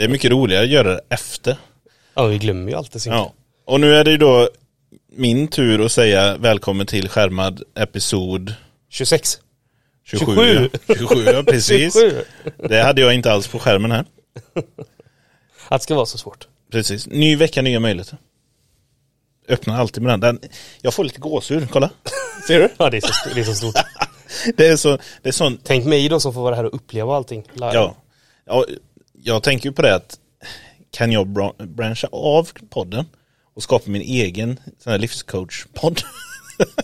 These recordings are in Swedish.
Det är mycket roligare att göra det efter. Ja, vi glömmer ju alltid sin. Ja. Och nu är det ju då min tur att säga välkommen till skärmad episod 26. 27. 27. 27, ja precis. 27. Det hade jag inte alls på skärmen här. Att det ska vara så svårt. Precis. Ny vecka, nya möjligheter. Öppnar alltid med den. den. Jag får lite gåshud, kolla. Ser du? Ja, det är så, det är så stort. Det är så, det är sån, Tänk mig då som får vara här och uppleva allting. live. ja. ja. Jag tänker ju på det att kan jag bra- branscha av podden och skapa min egen sån här livscoach-podd.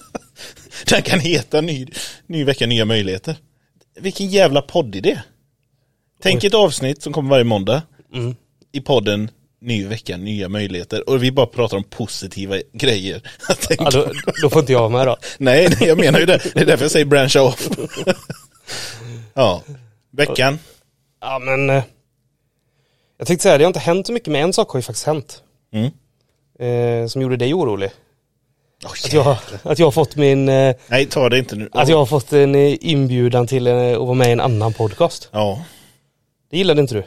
Den kan heta ny, ny vecka, nya möjligheter. Vilken jävla poddidé. Tänk ett avsnitt som kommer varje måndag Mm. i podden Ny vecka, nya möjligheter och vi bara pratar om positiva grejer. Ja, då, då får inte jag vara med då. Nej, nej, jag menar ju det. Det är därför jag säger brancha off. ja, veckan. Ja, men eh, jag tänkte säga, det har inte hänt så mycket, men en sak har ju faktiskt hänt. Mm. Eh, som gjorde dig orolig. Oh, Att jag, att jag har fått min, eh, Nej, ta det inte nu. att jag har fått en eh, inbjudan till eh, att vara med i en annan podcast. Ja, Det gillade inte du.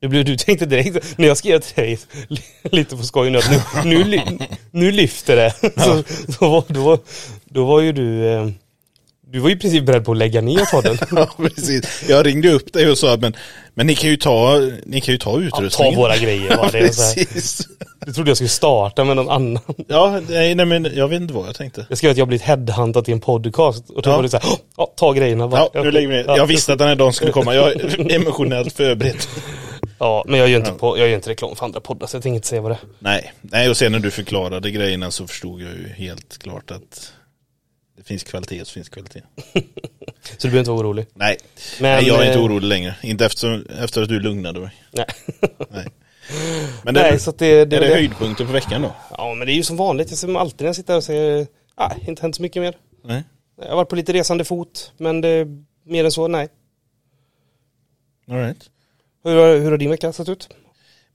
Du, blev, du tänkte direkt, när jag skrev till dig li- lite på skoj nu att nu, nu, nu lyfter det. Så, så var, då, då var ju du, eh, du var ju i princip beredd på att lägga ner podden. ja, precis. Jag ringde upp dig och sa men, men ni kan ju ta, ni kan ju ta Ja, utrustningen. ta våra grejer Ja, va? Det precis. du trodde jag skulle starta med någon annan. Ja, nej, nej men jag vet inte vad jag tänkte. Jag skrev att jag blivit headhuntad till en podcast och då Ja. var det så här, "Åh, ja, ta grejerna bara. Ja, nu lägger vi ner. Ja. Jag visste att den här dagen skulle komma. Jag är emotionellt förberedd. Ja, men jag gör inte, på, jag gör inte reklam för andra poddar så jag tänker inte säga vad det är. Nej, nej och sen när du förklarade grejerna så förstod jag ju helt klart att finns kvalitet så finns kvalitet. Så du behöver inte vara orolig. Nej, Men, nej jag är inte eh, orolig längre. Inte efter, efter att du lugnade mig. Nej, Nej. Men det, Nej så det, det, är det det höjdpunkten på veckan då? Ja men det är ju som vanligt, ser alltid när jag sitter här och säger, nej, inte hänt så mycket mer. Nej. Jag har varit på lite resande fot, men det, mer än så, nej. All right. Hur, har- hur har din vecka sett ut?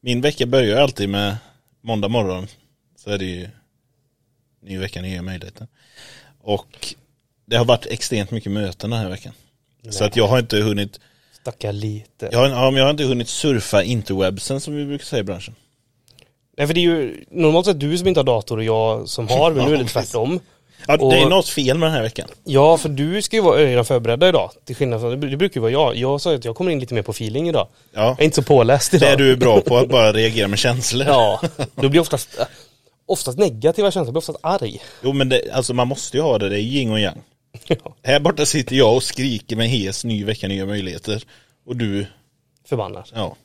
Min vecka börjar alltid med måndag morgon. Så är det ju ny vecka, nya möjligheter. Och det har varit extremt mycket möten den här veckan. Så att jag har inte hunnit, Stacka lite. jag har, ja, men jag har inte hunnit surfa interwebsen som vi brukar säga i branschen. Nej för det är ju normalt sett du som inte har dator och jag som har, men nu är det tvärtom. Ja, det är något fel med den här veckan. Ja, för du ska ju vara redan förberedda idag. Till skillnad från, det brukar ju vara jag. Jag sa ju att jag kommer in lite mer på feeling idag. Ja, Jag är inte så påläst idag. det är du bra på, att bara reagera med känslor. Ja, då blir oftast, oftast negativa känslor, jag blir oftast arg. Jo men det, alltså man måste ju ha det, det är yin och yang. Ja, Här borta sitter jag och skriker med hes, ny vecka, nya möjligheter. Och du, förbannad. ja,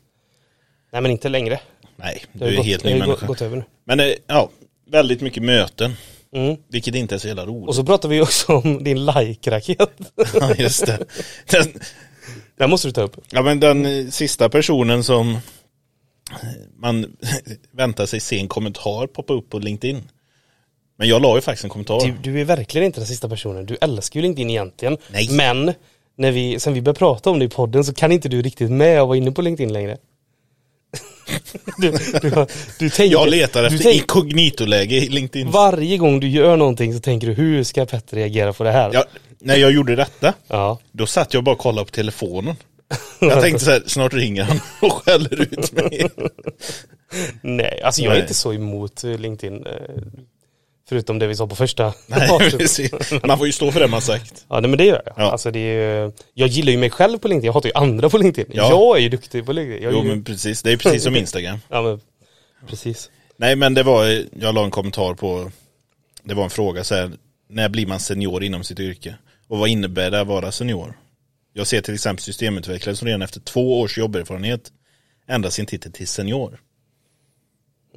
Nej men inte längre. nej, Det du är ju helt gått, ny människa. gått, gått över nu. Men det, ja, väldigt mycket möten. Mm. Vilket inte är så jävla roligt. Och så pratar vi också om din like-raket. Ja, just det. Den, Den måste du ta upp. ja, men den eh, sista personen som eh, man väntar sig se en kommentar poppa upp på LinkedIn. Men jag la ju faktiskt en kommentar. Du, du är verkligen inte den sista personen. Du älskar ju LinkedIn egentligen. Nej. Men när vi, sen vi började prata om det i podden så kan inte du riktigt med och vara inne på LinkedIn längre. du, du, du tänker, jag letar efter tänk- inkognito-läge i LinkedIn. Varje gång du gör någonting så tänker du hur ska Petter reagera på det här? Ja, när jag gjorde detta, ja. då satt jag bara och kollade på telefonen. Jag tänkte så här, snart ringer han och skäller ut mig. Nej, alltså jag är Nej. inte så emot eh, LinkedIn. eh, Förutom det vi sa på första. Nej, precis. Man får ju stå för det man sagt. Ja nej, men det gör jag. Ja. Alltså det är, jag gillar ju mig själv på LinkedIn, jag hatar ju andra på LinkedIn. Ja. Jag är ju duktig på LinkedIn. Jag Jo ju, men precis, det är precis som Instagram. Ja men precis. Nej men det var, jag la en kommentar på, det var en fråga så här, när blir man senior inom sitt yrke? Och vad innebär det att vara senior? Jag ser till exempel systemutvecklare som redan efter två års jobberfarenhet ändrar sin titel till senior.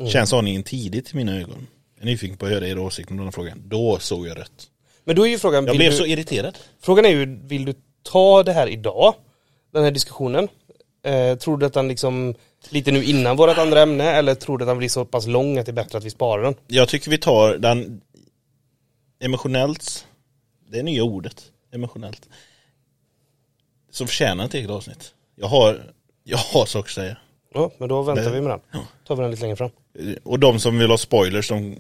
Känns aningen tidigt i mina ögon. Jag är nyfiken på att höra er åsikt om den här frågan. Då såg jag rött. Men då är ju frågan, Jag blev du, så irriterad. frågan är ju, vill du ta det här idag? Den här diskussionen? Eh, tror du att den liksom, lite nu innan vårt andra ämne, eller tror du att den blir så pass lång att det är bättre att vi sparar den? Jag tycker vi tar den emotionellt, det är nya ordet, emotionellt. Som förtjänar ett eget avsnitt. Jag har, jag har saker att säga. Ja, men då väntar Men- vi med den. Tar vi den lite längre fram. Och de som vill ha spoilers, de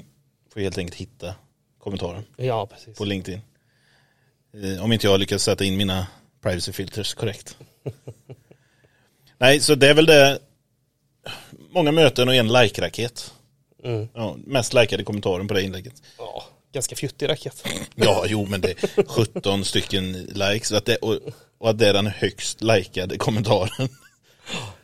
får helt enkelt hitta kommentaren Ja, precis. på LinkedIn. Eh, Om inte jag lyckas sätta in mina privacy filters korrekt. Nej, så det är väl det många möten och en like-raket. Mm. Ja, mest likade kommentaren på det inlägget. Ja, ganska fjuttig raket. Ja, jo men det är 17 stycken likes att det, och, och att det är den högst likade kommentaren.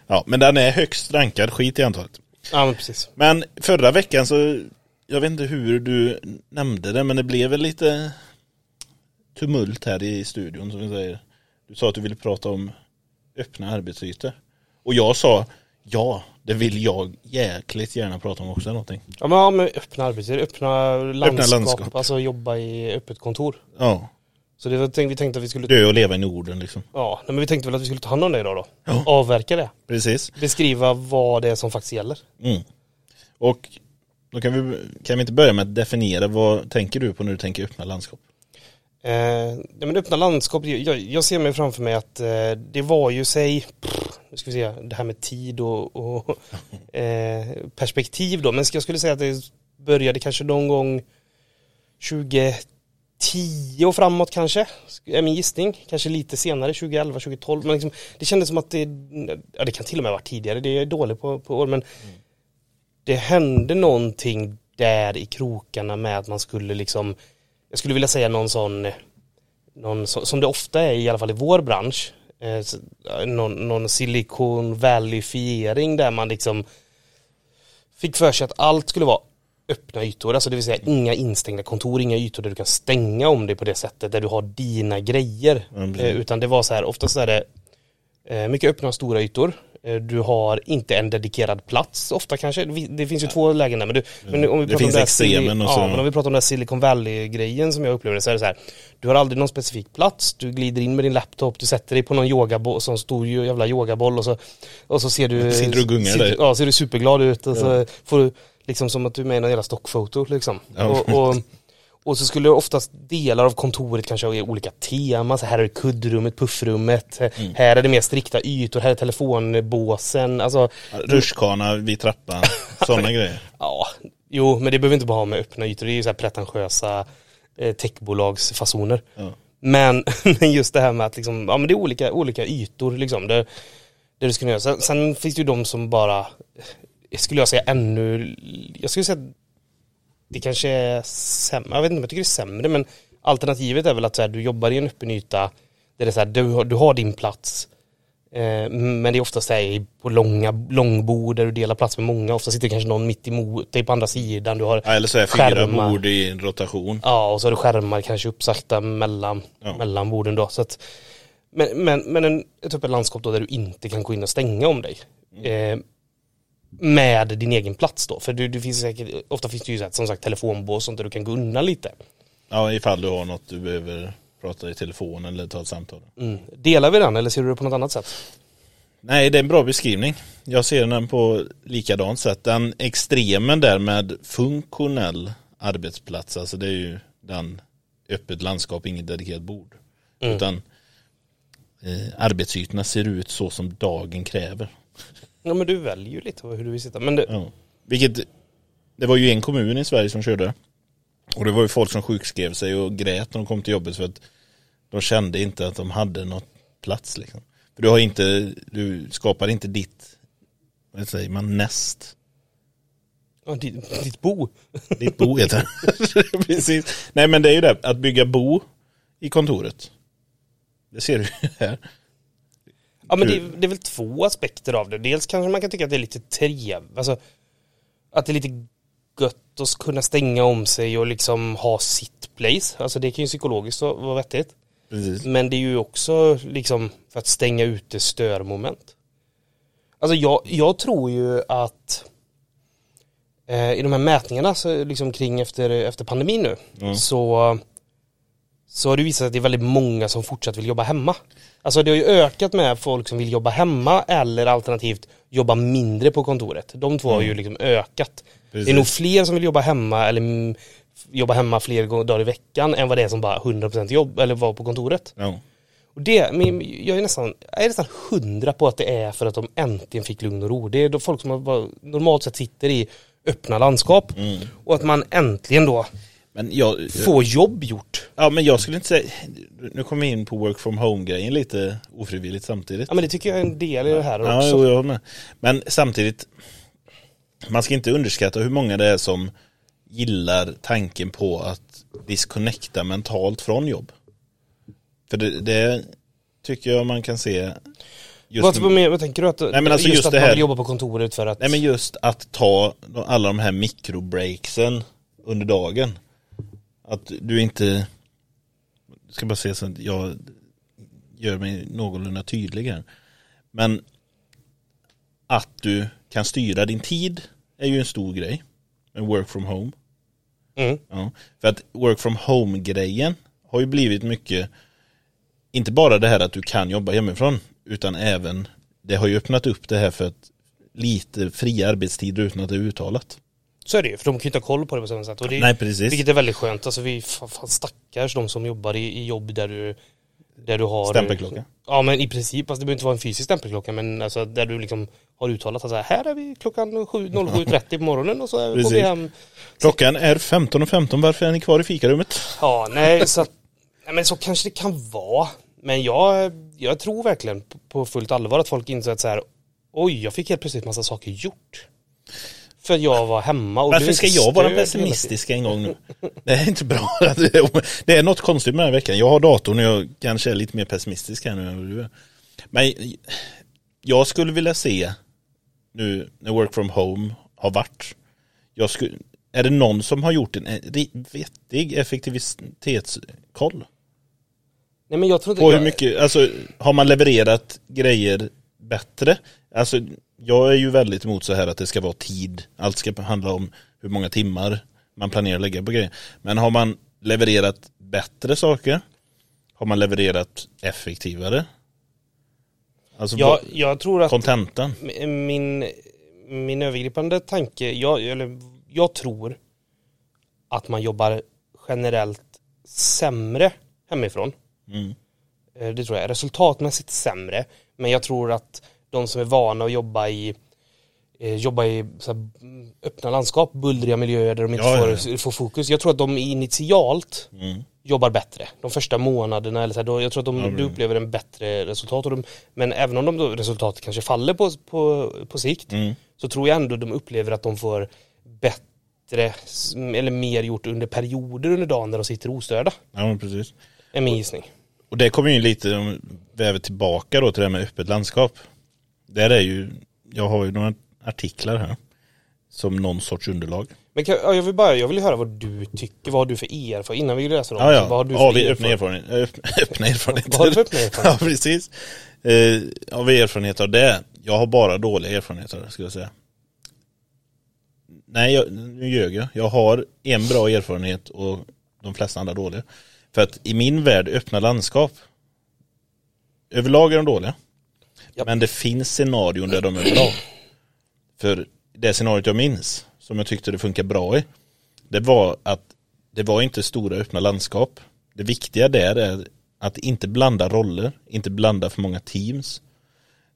Ja, men den är högst rankad, skit i antalet. Ja men precis. Men förra veckan så, jag vet inte hur du nämnde det, men det blev väl lite tumult här i studion som vi säger. Du sa att du ville prata om öppna arbetsytor. Och jag sa, ja, det vill jag jäkligt gärna prata om också någonting. Ja men, ja, men öppna arbetstider, öppna landskap, landskap. alltså jobba i öppet kontor. Ja, så det var, vi tänkte att vi skulle... Dö och leva i Norden liksom. Ja, men vi tänkte väl att vi skulle ta hand om det idag då. Ja. Avverka det. Precis. Beskriva vad det är som faktiskt gäller. Mm. Och då kan vi, kan vi inte börja med att definiera vad tänker du på när du tänker öppna landskap? Eh, ja, men öppna landskap, jag, jag ser mig framför mig att eh, det var ju sig, pff, nu ska vi se, det här med tid och, och eh, perspektiv då, men jag skulle säga att det började kanske någon gång 20 10 framåt kanske, är min gissning. Kanske lite senare, 2011, 2012. Men liksom, det kändes som att det, ja det kan till och med ha varit tidigare, det är dåligt på, på år, men mm. det hände någonting där i krokarna med att man skulle liksom, jag skulle vilja säga någon sån, någon, som det ofta är i alla fall i vår bransch, eh, eh någon, någon Silicon Valley-fiering där man liksom fick för sig att allt skulle vara öppna ytor, alltså det vill säga inga instängda kontor, inga ytor där du kan stänga om dig på det sättet, där du har dina grejer. Ja. Eh, utan det var så här, oftast är det eh, mycket öppna och stora ytor. Eh, Du har inte en dedikerad plats ofta kanske. Det det finns ju två lägen där. Men, du, men om vi Det pratar om här extremen Sili- och så- Ja, men om vi pratar om den här Silicon Valley-grejen som jag upplevde så är det så här. Du har aldrig någon specifik plats, du glider in med din laptop, du sätter dig på någon yogaboll, sån stor jävla yogaboll och så, och så ser du Sitter du och gungar sitter- där? Ja, ser du superglad ut och så får du liksom som att du är med i någon jävla stockfoto liksom. Ja. Och, och, och så skulle oftast delar av kontoret kanske ha olika teman, så här är kuddrummet, puffrummet, Mm. här är det mer strikta ytor, här är telefonbåsen, alltså Rutschkana vid trappan, sådana grejer. Ja, jo men det behöver inte bara ha med öppna ytor, det är ju så här pretentiösa eh, techbolagsfasoner. Ja. Men just det här med att liksom, ja men det är olika, olika ytor liksom. Det, det du ska göra. Sen, sen finns det ju de som bara, skulle jag säga ännu, jag skulle säga det kanske är sämre, jag vet inte om jag tycker det är sämre men alternativet är väl att så här, du jobbar i en öppen yta där det är så här, du, du har din plats eh, men det är oftast så här, på långa långbord där du delar plats med många, ofta sitter kanske någon mitt emot dig på andra sidan, du har Ja, eller så är fyra Skärmar. bord i en rotation. Ja, och så har du skärmar kanske uppsagda mellan, Ja. mellan borden då. Så att, men men, men en, ett öppet landskap då där du inte kan gå in och stänga om dig. Eh, med din egen plats då. För du, du finns säkert, ofta finns det ju så här, som sagt telefonbås sånt där du kan gå undan lite. Ja, ifall du har något du behöver prata i telefon eller ta ett samtal. Mm. Delar vi den eller ser du det på något annat sätt? Nej, det är en bra beskrivning. Jag ser den på likadant sätt. Den extremen där med funktionell arbetsplats, alltså det är ju den öppet landskap, inget dedikerat bord. Mm. Utan eh, arbetsytorna ser ut så som dagen kräver. Ja men du väljer ju lite hur du vill sitta. Men det, Ja. Vilket, det var ju en kommun i Sverige som körde. Och det var ju folk som sjukskrev sig och grät när de kom till jobbet för att de kände inte att de hade något plats liksom. För du har inte, du skapar inte ditt, vad säger man, näst. ja, ditt, ditt bo. Ditt bo heter det. Precis. Nej men det är ju det, att bygga bo i kontoret. Det ser du ju här. Ja men det, det är väl två aspekter av det. Dels kanske man kan tycka att det är lite trevligt, alltså att det är lite gött att kunna stänga om sig och liksom ha sitt place. Alltså det kan ju psykologiskt vara vettigt. Precis. Men det är ju också liksom för att stänga ute störmoment. Alltså jag, jag tror ju att eh, i de här mätningarna så liksom kring efter, efter pandemin nu Ja. så, så har det visat sig att det är väldigt många som fortsatt vill jobba hemma. Alltså det har ju ökat med folk som vill jobba hemma eller alternativt jobba mindre på kontoret. De två har ju liksom ökat. Det är Precis. nog fler som vill jobba hemma eller mm, jobba hemma fler dagar i veckan än vad det är som bara 100% jobb eller var på kontoret. Ja. Och det, men jag är nästan, jag är nästan hundra på att det är för att de äntligen fick lugn och ro. Det är folk som normalt sett sitter i öppna landskap och att man äntligen då Men jag, får jobb gjort. ja men jag skulle inte säga, nu kommer vi in på work from home grejen lite ofrivilligt samtidigt. Ja men det tycker jag är en del i det här Ja, också. jo, jag med. Men samtidigt, man ska inte underskatta hur många det är som gillar tanken på att disconnecta mentalt från jobb. För det, det tycker jag man kan se just Vad, men- vad tänker du? Att, Nej, men alltså just, just att man vill jobba på kontoret för att... Nej men just att ta alla de här mikrobreaksen under dagen. Att du inte, jag ska bara se så att jag gör mig någorlunda tydlig här. Men att du kan styra din tid är ju en stor grej. Med work from home. Mm. Ja. För att work from home grejen har ju blivit mycket, inte bara det här att du kan jobba hemifrån, utan även, det har ju öppnat upp det här för att lite fria arbetstider utan att det är uttalat. Så är det ju, för de kan ju inte ha koll på det på samma sätt. Och det, Nej precis. Vilket är väldigt skönt. Alltså vi, fan, fan stackars de som jobbar i, i jobb där du, där du har... Stämpelklocka. Ja men i princip, alltså det behöver inte vara en fysisk stämpelklocka men alltså där du liksom har uttalat att så här, är vi klockan 7 07.30 på morgonen och så går vi hem. Klockan är 15.15, varför är ni kvar i fikarummet? Ja, nej så att, nej, men så kanske det kan vara. Men jag, jag tror verkligen på, på fullt allvar att folk inser att så här, oj jag fick helt plötsligt massa saker gjort. För att jag var hemma och Varför ska jag vara pessimistisk en gång nu? Det är inte bra. Det är- något konstigt med den här veckan. Jag har datorn och jag kanske är lite mer pessimistisk här nu än du är. Men jag skulle vilja se nu när work from home har varit. Jag skulle, är det någon som har gjort en vettig effektivitetskoll? Nej men jag tror inte... På hur mycket, alltså har man levererat grejer bättre? Alltså jag är ju väldigt emot så här att det ska vara tid, allt ska handla om hur många timmar man planerar att lägga på grejer. Men har man levererat bättre saker? Har man levererat effektivare? Alltså Jag, jag tror att kontentan? min, min övergripande tanke, jag, eller, jag tror att man jobbar generellt sämre hemifrån. Mm. Eh, Det tror jag. Resultatmässigt sämre. Men jag tror att de som är vana att jobba i eh, jobba i här, mm, öppna landskap, bullriga miljöer där de inte Ja, får, ja, får fokus. Jag tror att de initialt Mm. jobbar bättre. De första månaderna eller så här, då, jag tror att de, du men- upplever en bättre resultat. Och de, men även om de då, resultatet kanske faller på, på, på sikt Mm. så tror jag ändå de upplever att de får bättre eller mer gjort under perioder under dagen där de sitter ostörda. Ja men precis. Är min gissning. Och det kommer ju lite, om vi väver tillbaka då till det här med öppet landskap. Där är ju, jag har ju några artiklar här. Som någon sorts underlag. Men kan, ja, jag vill bara, jag vill höra vad du tycker, vad har du för erfarenhet, innan vi läser dem, Ja, ja. vad har du ja vi öppna erfarenhet? erfarenhet. Öppna, erfarenheter. Vad har du öppna erfarenhet? Ja, precis. Eh, av erfarenhet av det. Jag har bara dåliga erfarenheter, skulle jag säga. Nej, jag, nu ljög jag. Jag har en bra erfarenhet och de flesta andra dåliga. För att i min värld, öppna landskap. Överlag är de dåliga. Ja. Men det finns scenarion där de är bra. För det scenariot jag minns, som jag tyckte det funkar bra i, det var att det var inte stora öppna landskap. Det viktiga där är att inte blanda roller, inte blanda för många teams.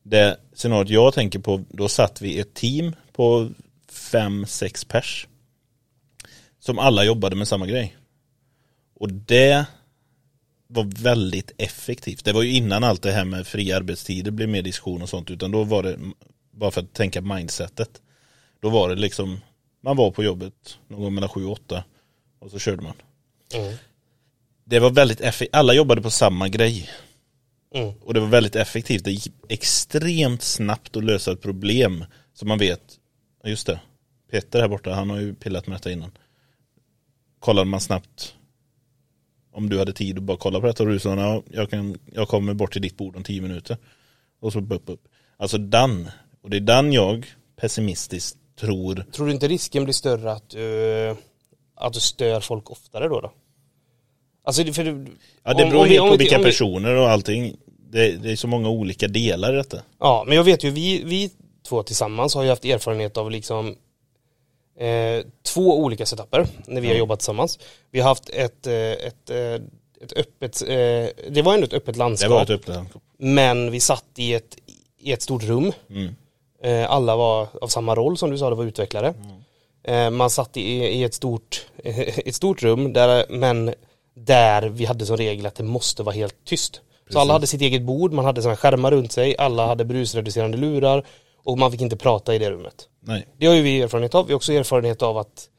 Det scenariot jag tänker på, då satt vi ett team på fem, sex pers. Som alla jobbade med samma grej. Och det var väldigt effektivt. Det var ju innan allt det här med fria arbetstider blev mer diskussion och sånt, utan då var det, bara för att tänka mindsetet, då var det liksom, man var på jobbet någon gång mellan sju och åtta och så körde man. Mm. Det var väldigt effektivt, alla jobbade på samma grej. Mm. Och det var väldigt effektivt, det gick extremt snabbt att lösa ett problem. Så man vet, just det, Peter här borta, han har ju pillat med detta innan. Kollade man snabbt om du hade tid att bara kolla på detta och du sa, ja, jag, kan, jag kommer bort till ditt bord om tio minuter. Och så upp, upp. Alltså den, och det är den jag pessimistiskt tror, Tror du inte risken blir större att, uh, att du stör folk oftare då? då? Alltså för du, ja det om- beror om på vi- vilka vi- personer och allting. Det, det är så många olika delar i detta. Ja, men jag vet ju, vi, vi två tillsammans har ju haft erfarenhet av liksom eh, två olika setuper när vi har Mm. jobbat tillsammans. Vi har haft ett, eh, ett, eh, ett öppet, eh, det var ändå ett öppet Det landskap, var ett öppet landskap. men vi satt i ett, i ett stort rum. Mm. Eh, alla var av samma roll som du sa, det var utvecklare. Eh, man satt i, i ett, stort, ett stort rum, där, men där vi hade som regel att det måste vara helt tyst. Så alla hade sitt eget bord, man hade sådana skärmar runt sig, alla hade brusreducerande lurar Och man fick inte prata i det rummet. Nej, Det har ju vi erfarenhet av. Vi har också erfarenhet av att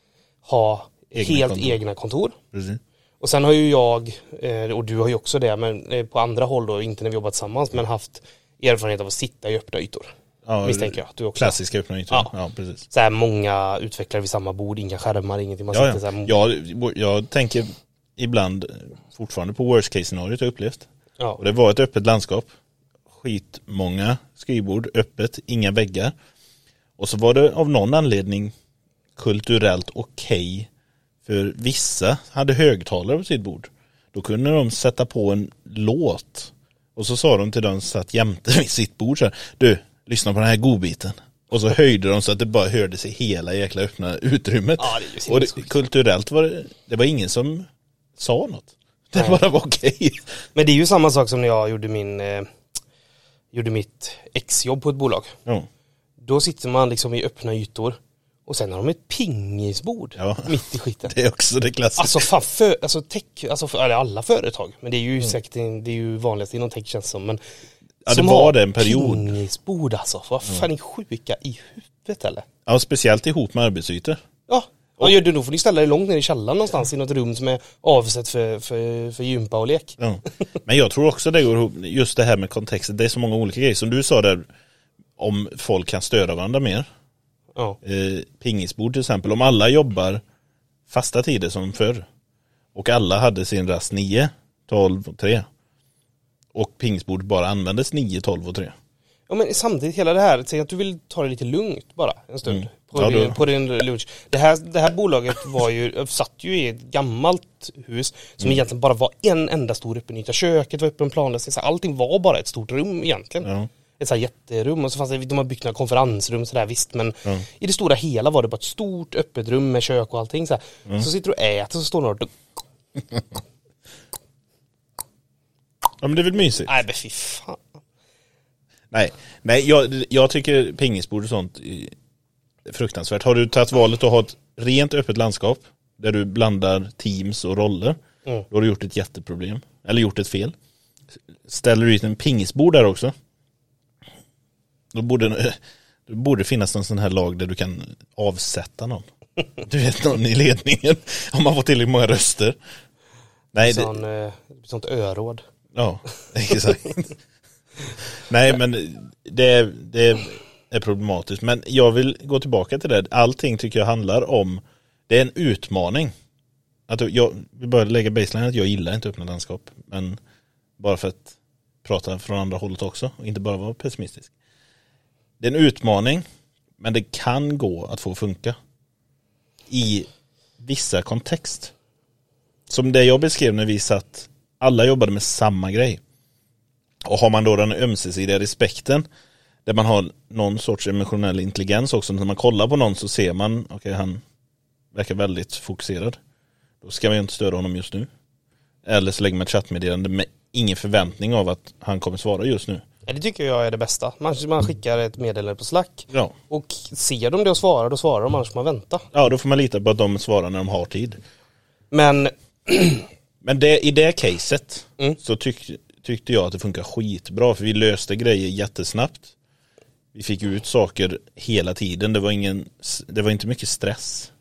ha Egna helt kontor. egna kontor. precis. Och sen har ju jag, eh, och du har ju också det, men eh, på andra håll då, inte när vi jobbat tillsammans, men haft erfarenhet av att sitta i öppna ytor. Ja, Misstänker jag du också Klassiska öppna ytor. Ja. Ja. precis. Så här många utvecklare vid samma bord, inga skärmar, ingenting. Man Ja, sitter så ja. här, Jag, jag tänker ibland fortfarande på worst case scenariot jag upplevt. ja. Och det var ett öppet landskap. Skitmånga skrivbord, öppet, inga väggar. Och så var det av någon anledning kulturellt okej för vissa hade högtalare på sitt bord. Då kunde de sätta på en låt. Och så sa de till den som satt jämte vid sitt bord så här, Du, lyssna på den här godbiten. Och så höjde de så att det bara hördes i hela jäkla öppna utrymmet. Ja, och det, kulturellt var det, det var ingen som sa något. Det bara var okej. Men det är ju samma sak som när jag gjorde min, eh, gjorde mitt exjobb på ett bolag. Ja. Då sitter man liksom i öppna ytor och sen har de ett pingisbord Ja. mitt i skiten. Det är också det klassiska. Alltså fan, för, alltså tech, alltså för, alla företag, men det är ju Mm. säkert, det är ju vanligast inom tech känns som, men Ja, det var det en period. Pingisbord alltså, vad fan är sjuka i huvudet eller? Ja, speciellt ihop med arbetsytor. Ja, vad gör du då? får ni ställa dig långt ner i källaren någonstans i något rum som är avsett för, för, för gympa och lek. Ja. Men jag tror också det går ihop, just det här med kontexten, det är så många olika grejer. Som du sa där, om folk kan störa varandra mer. Ja, Eh, pingisbord till exempel, om alla jobbar fasta tider som förr. Och alla hade sin rast 9, 12 och 3. Och pingisbord bara användes 9, 12 och 3. Ja men samtidigt hela det här, säg att du vill ta det lite lugnt bara en stund. Mm. På, Ja, din, på din lunch. Det här, det här bolaget var ju, satt ju i ett gammalt hus som Mm. egentligen bara var en enda stor öppen yta. Köket var öppen, planlöst, så allting var bara ett stort rum egentligen. Ja. Ett så här jätterum och så fanns det, de har byggt några konferensrum sådär visst men Ja. i det stora hela var det bara ett stort öppet rum med kök och allting så. Så sitter du och äter så står några och ja men det är väl mysigt. Nej men fy fan. Nej, nej jag, jag tycker pingisbord och sånt är fruktansvärt. Har du tagit valet att ha ett rent öppet landskap där du blandar teams och roller, Mm. då har du gjort ett jätteproblem. Eller gjort ett fel. Ställer du ut en pingisbord där också, då borde, då borde det finnas någon sån här lag där du kan avsätta någon. Du vet någon i ledningen, om man får tillräckligt många röster. Nej, det, Sån, eh, sånt öråd. Ja, exakt. Nej men det, det är problematiskt. Men jag vill gå tillbaka till det. Allting tycker jag handlar om, det är en utmaning. Att jag vill bara lägga baseline att jag gillar inte öppna landskap. Men bara för att prata från andra hållet också och inte bara vara pessimistisk. Det är en utmaning, men det kan gå att få funka. I vissa kontext. Som det jag beskrev när vi satt, alla jobbade med samma grej. Och har man då den ömsesidiga respekten, där man har någon sorts emotionell intelligens också, när man kollar på någon så ser man, okej han verkar väldigt fokuserad. Då ska man ju inte störa honom just nu. Eller så lägger man ett chattmeddelande med ingen förväntning av att han kommer svara just nu. Ja, det tycker jag är det bästa. Man, man skickar ett meddelande på Slack Ja. och ser de det och svarar, då svarar de annars får man vänta. ja, då får man lita på att de svarar när de har tid. Men Men det, i det caset Mm. så tyck, tyckte jag att det funkar skitbra för vi löste grejer jättesnabbt. Vi fick ut saker hela tiden, det var, ingen, det var inte mycket stress.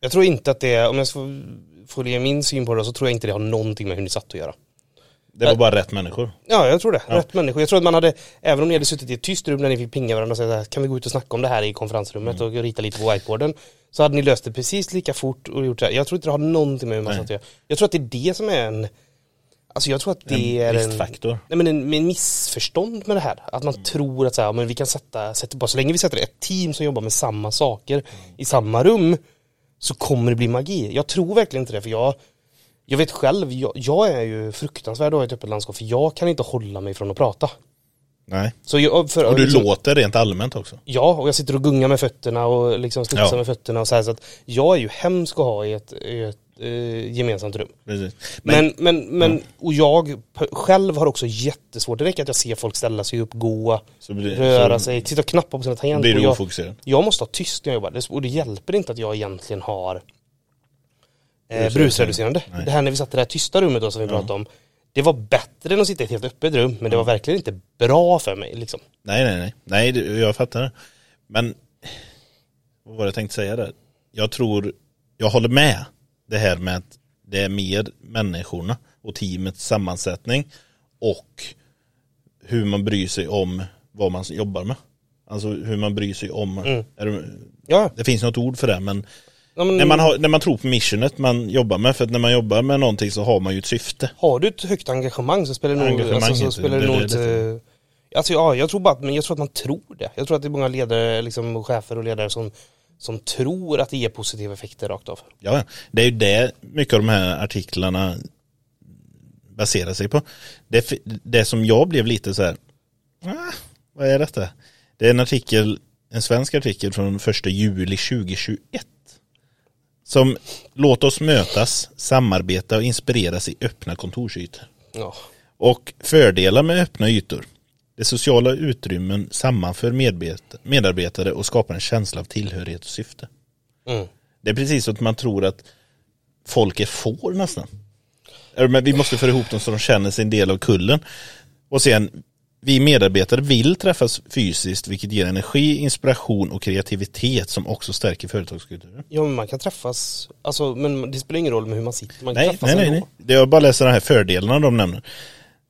jag tror inte att det, om jag får, får ge min syn på det så tror jag inte det har någonting med hur ni satt att göra. Det var bara rätt människor. Ja, jag tror det. Rätt människor. Jag tror att man hade, även om ni hade suttit i ett tyst rum där ni fick pinga varandra och säga så kan vi gå ut och snacka om det här i konferensrummet och rita lite på whiteboarden. Så hade ni löst det precis lika fort och gjort det här. Jag tror inte det har någonting med hur man satt att göra. Jag tror att det är det som är en, alltså jag tror att det är En en, riskfaktor. nej men en, en missförstånd med det här. Att man tror att så här, men vi kan sätta, sätta bara så länge vi sätter ett team som jobbar med samma saker i samma rum så kommer det bli magi. Jag tror verkligen inte det för jag jag vet själv, jag, jag är ju fruktansvärd att ha ett öppet landskap för jag kan inte hålla mig från att prata. Nej. Så jag, för, Och du liksom, låter rent allmänt också. Ja, och jag sitter och gungar med fötterna och liksom studsar Ja. med fötterna och så här så att jag är ju hemsk att ha i ett, i ett eh, gemensamt rum. Precis. Men, men, men, och jag själv har också jättesvårt, det räcker att jag ser folk ställa sig upp, gå, blir, röra sig, sitta och knappa på sina tangenter. blir du jag, ofokuserad. jag måste ha tyst när jag jobbar, och det hjälper inte att jag egentligen har eh, Brusreducerande. Nej. Det här när vi satt i det här tysta rummet då som vi pratade om, Det var bättre än att sitta i ett helt öppet rum men det var verkligen inte bra för mig liksom. Nej, nej, nej. Nej, det- jag fattar det. Men vad var det jag tänkte säga där? Jag tror, jag håller med det här med att det är mer människorna och teamets sammansättning och hur man bryr sig om vad man jobbar med. Alltså hur man bryr sig om, är det, Ja, det finns något ord för det men ja men, när man, har, när man tror på missionet man jobbar med, för att när man jobbar med någonting så har man ju ett syfte. har du ett högt engagemang så spelar det nog, alltså, så heter spelar det, det nog det är inte det. Alltså ja, jag tror bara att, men jag tror att man tror det. Jag tror att det är många ledare, liksom chefer och ledare som, som tror att det ger positiva effekter rakt av. Ja, det är ju det mycket av de här artiklarna baserar sig på. Det, det som jag blev lite så här, ah, vad är detta? Det är en artikel, en svensk artikel från första juli 2021. Som låt oss mötas, samarbeta och inspireras i öppna kontorsytor. Ja. Och fördelar med öppna ytor. Det sociala utrymmen sammanför medarbet- medarbetare och skapar en känsla av tillhörighet och syfte. Mm. Det är precis så att man tror att folk är får nästan. Men vi måste föra ihop dem så de känner sig en del av kullen. Och sen, vi medarbetare vill träffas fysiskt vilket ger energi, inspiration och kreativitet som också stärker företagskulturen. ja, men man kan träffas, alltså men det spelar ingen roll med hur man sitter, man kan Nej, träffas nej, nej, nej. Det är bara läsa de här fördelarna de nämner.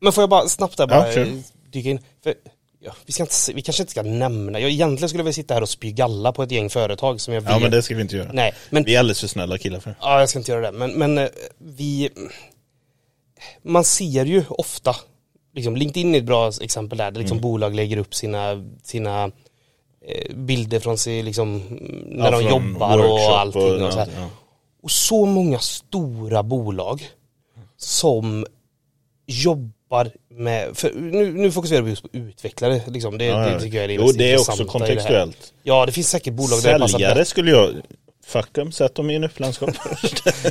Men får jag bara snabbt där Ja, bara kör. eh, dyka in? För, ja, vi, ska inte, vi kanske inte ska nämna, jag egentligen skulle vilja sitta här och spy galla på ett gäng företag som jag vet. Ja men det ska vi inte göra. Nej, men Vi är alldeles för snälla killar för det. Ja, jag ska inte göra det. Men, men eh, vi... Man ser ju ofta, liksom LinkedIn är ett bra exempel där, där liksom bolag lägger upp sina, sina eh, bilder från sig, liksom, när Ja, de jobbar och allting. Och, så här. ja. och så många stora bolag som jobbar med, för nu, nu fokuserar vi just på utvecklare, liksom. det, Ja, det tycker jag är det Jo det är också i det kontextuellt. Ja, det finns säkert bolag där det passar Säljare skulle jag, fuck dem, sätt dem i en upplandskap.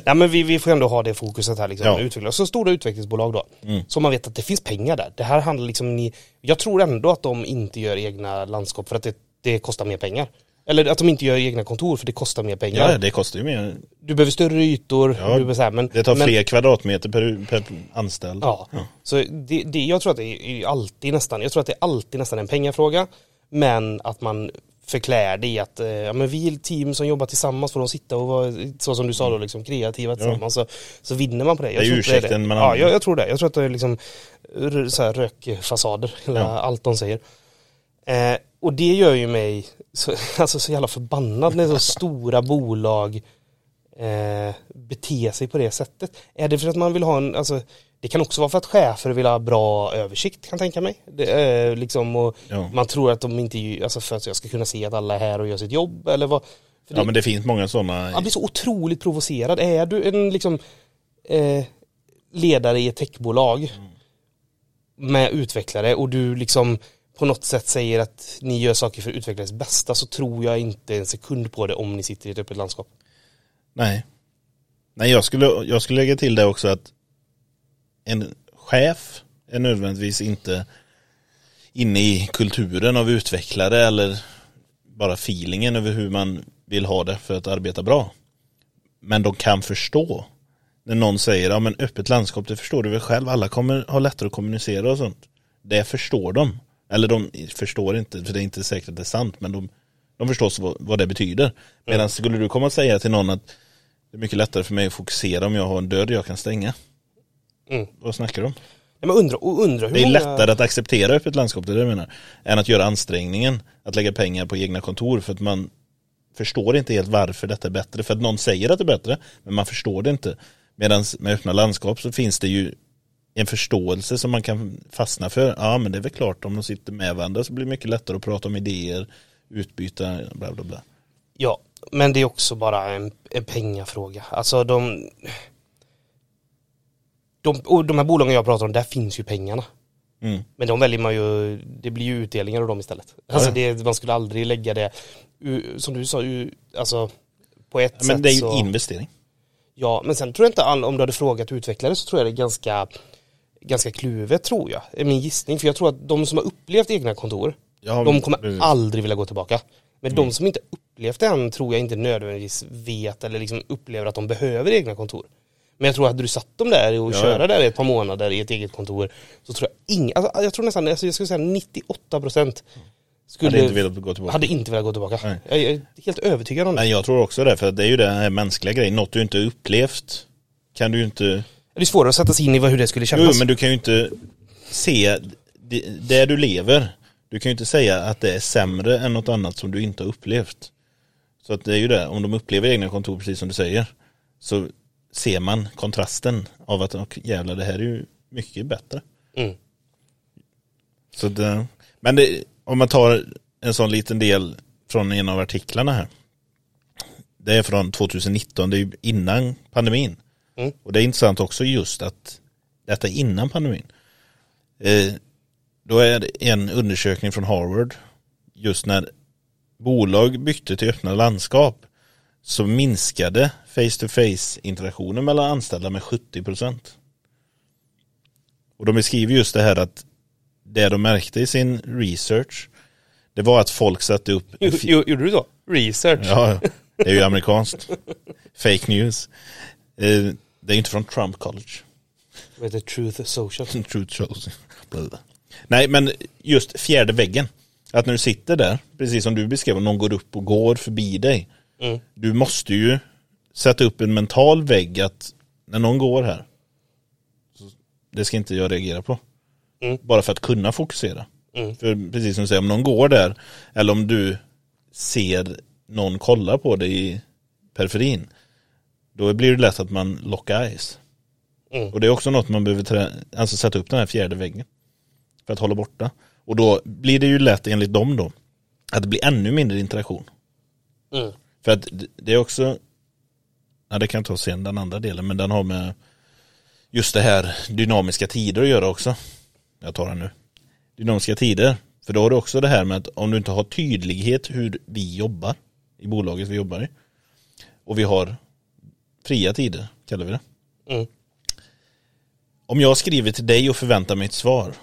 Nej men vi, vi får ändå ha det fokuset här liksom, Ja. utvecklare. Så stora utvecklingsbolag då. Mm. Så man vet att det finns pengar där. Det här handlar liksom, ni, jag tror ändå att de inte gör egna landskap för att det, det kostar mer pengar. Eller att de inte gör egna kontor för det kostar mer pengar. ja det kostar ju mer. Du behöver större ytor, Ja, behöver här, men, Det tar men, fler kvadratmeter per, per anställd. Ja, så det, det, jag tror att det är alltid nästan, jag tror att det är alltid nästan en pengafråga. Men att man förklär det i att eh, ja, men vi är ett team som jobbar tillsammans får de sitta och vara, så som du sa då, liksom, kreativa tillsammans. Så, så vinner man på det. Jag Det är tror inte ursäkten man Ja, jag, jag tror det. Jag tror att det är liksom så här, rökfasader, eller Ja. allt de säger. Eh, och det gör ju mig så, alltså, så jävla förbannad när så stora bolag eh, beter sig på det sättet. Är det för att man vill ha en, alltså det kan också vara för att chefer vill ha bra översikt kan jag tänka mig. Det, är liksom, och Ja. Man tror att de inte, alltså för att jag ska kunna se att alla är här och gör sitt jobb eller vad. Det, Ja men det finns många sådana. Man blir så otroligt provocerad. Är du en liksom eh, ledare i ett techbolag med utvecklare och du liksom på något sätt säger att ni gör saker för utvecklingens bästa så tror jag inte en sekund på det om ni sitter i ett öppet landskap. Nej. Nej jag skulle, jag skulle lägga till det också att en chef är nödvändigtvis inte inne i kulturen av utvecklare eller bara feelingen över hur man vill ha det för att arbeta bra. Men de kan förstå när någon säger, ja men öppet landskap, det förstår du väl själv, alla kommer ha lättare att kommunicera och sånt. Det förstår de. Eller de förstår inte, för det är inte säkert att det är sant, men de, de förstår vad, vad det betyder. Medan skulle du komma och säga till någon att det är mycket lättare för mig att fokusera om jag har en dörr jag kan stänga. Mm. Vad snackar du om? Ja, men undra, undra hur Det är många... lättare att acceptera öppet landskap, det är det jag menar. Än att göra ansträngningen att lägga pengar på egna kontor för att man förstår inte helt varför detta är bättre. För att någon säger att det är bättre, men man förstår det inte. Medan med öppna landskap så finns det ju en förståelse som man kan fastna för. Ja men det är väl klart om de sitter med varandra så blir det mycket lättare att prata om idéer, utbyta, bla bla bla. Ja, men det är också bara en, en pengafråga. Alltså de, de... Och de här bolagen jag pratar om, där finns ju pengarna. Mm. Men de väljer man ju, det blir ju utdelningar av dem istället. Alltså det, man skulle aldrig lägga det, som du sa, alltså på ett Men sätt det är ju så, investering. Ja, men sen tror jag inte all, om du hade frågat utvecklare så tror jag det är ganska, ganska kluvet tror jag, är min gissning. För jag tror att de som har upplevt egna kontor, Ja, de kommer precis. aldrig vilja gå tillbaka. Men Mm. de som inte upplevt det än tror jag inte nödvändigtvis vet eller liksom upplever att de behöver egna kontor. Men jag tror att du satt dem där och Ja, köra där i ett par månader i ett eget kontor så tror jag ing, alltså, jag tror nästan, alltså, jag skulle säga 98% skulle, Hade inte velat gå tillbaka. hade inte velat gå tillbaka. Nej. Jag är helt övertygad om det. Men jag tror också det, för det är ju den här mänskliga grejen. Något du inte upplevt kan du ju inte... Det är svårare att sätta sig in i vad- hur det skulle Jo, kännas. men du kan ju inte se det, där du lever. Du kan ju inte säga att det är sämre än något annat som du inte har upplevt. Så att det är ju det, om de upplever egna kontor precis som du säger, så ser man kontrasten av att och jävlar det här är ju mycket bättre. Mm. Så det, men det, om man tar en sån liten del från en av artiklarna här. Det är från 2019, det är ju innan pandemin. Mm. Och det är intressant också just att detta innan pandemin. Eh, då är det en undersökning från Harvard just när bolag bytte till öppna landskap så minskade face-to-face interaktionen mellan anställda med 70%. Och de beskriver just det här att det de märkte i sin research det var att folk satte upp Jo, jo, Gjorde du så? Research? Ja, det är ju amerikanskt. Fake news. Det är inte från Trump College. Vad heter Truth Social? Truth. Blah. Nej, men just fjärde väggen. Att när du sitter där, precis som du beskrev, om någon går upp och går förbi dig. Mm. Du måste ju sätta upp en mental vägg att när någon går här, det ska inte jag reagera på. Mm. Bara för att kunna fokusera. Mm. För precis som du säger, om någon går där, eller om du ser någon kolla på dig i periferin, då blir det lätt att man lockar eyes. Mm. Och det är också något man behöver trä- alltså sätta upp den här fjärde väggen. För att hålla borta. Och då blir det ju lätt enligt dem då, att det blir ännu mindre interaktion. Mm. För att det- är också, ja det kan jag ta sen den andra delen, men den har med just det här dynamiska tider att göra också. Jag tar den nu. Dynamiska tider. För då har du också det här med att om du inte har tydlighet hur vi jobbar i bolaget vi jobbar i och vi har fria tider, kallar vi det. Mm. Om jag skriver till dig och förväntar mig ett svar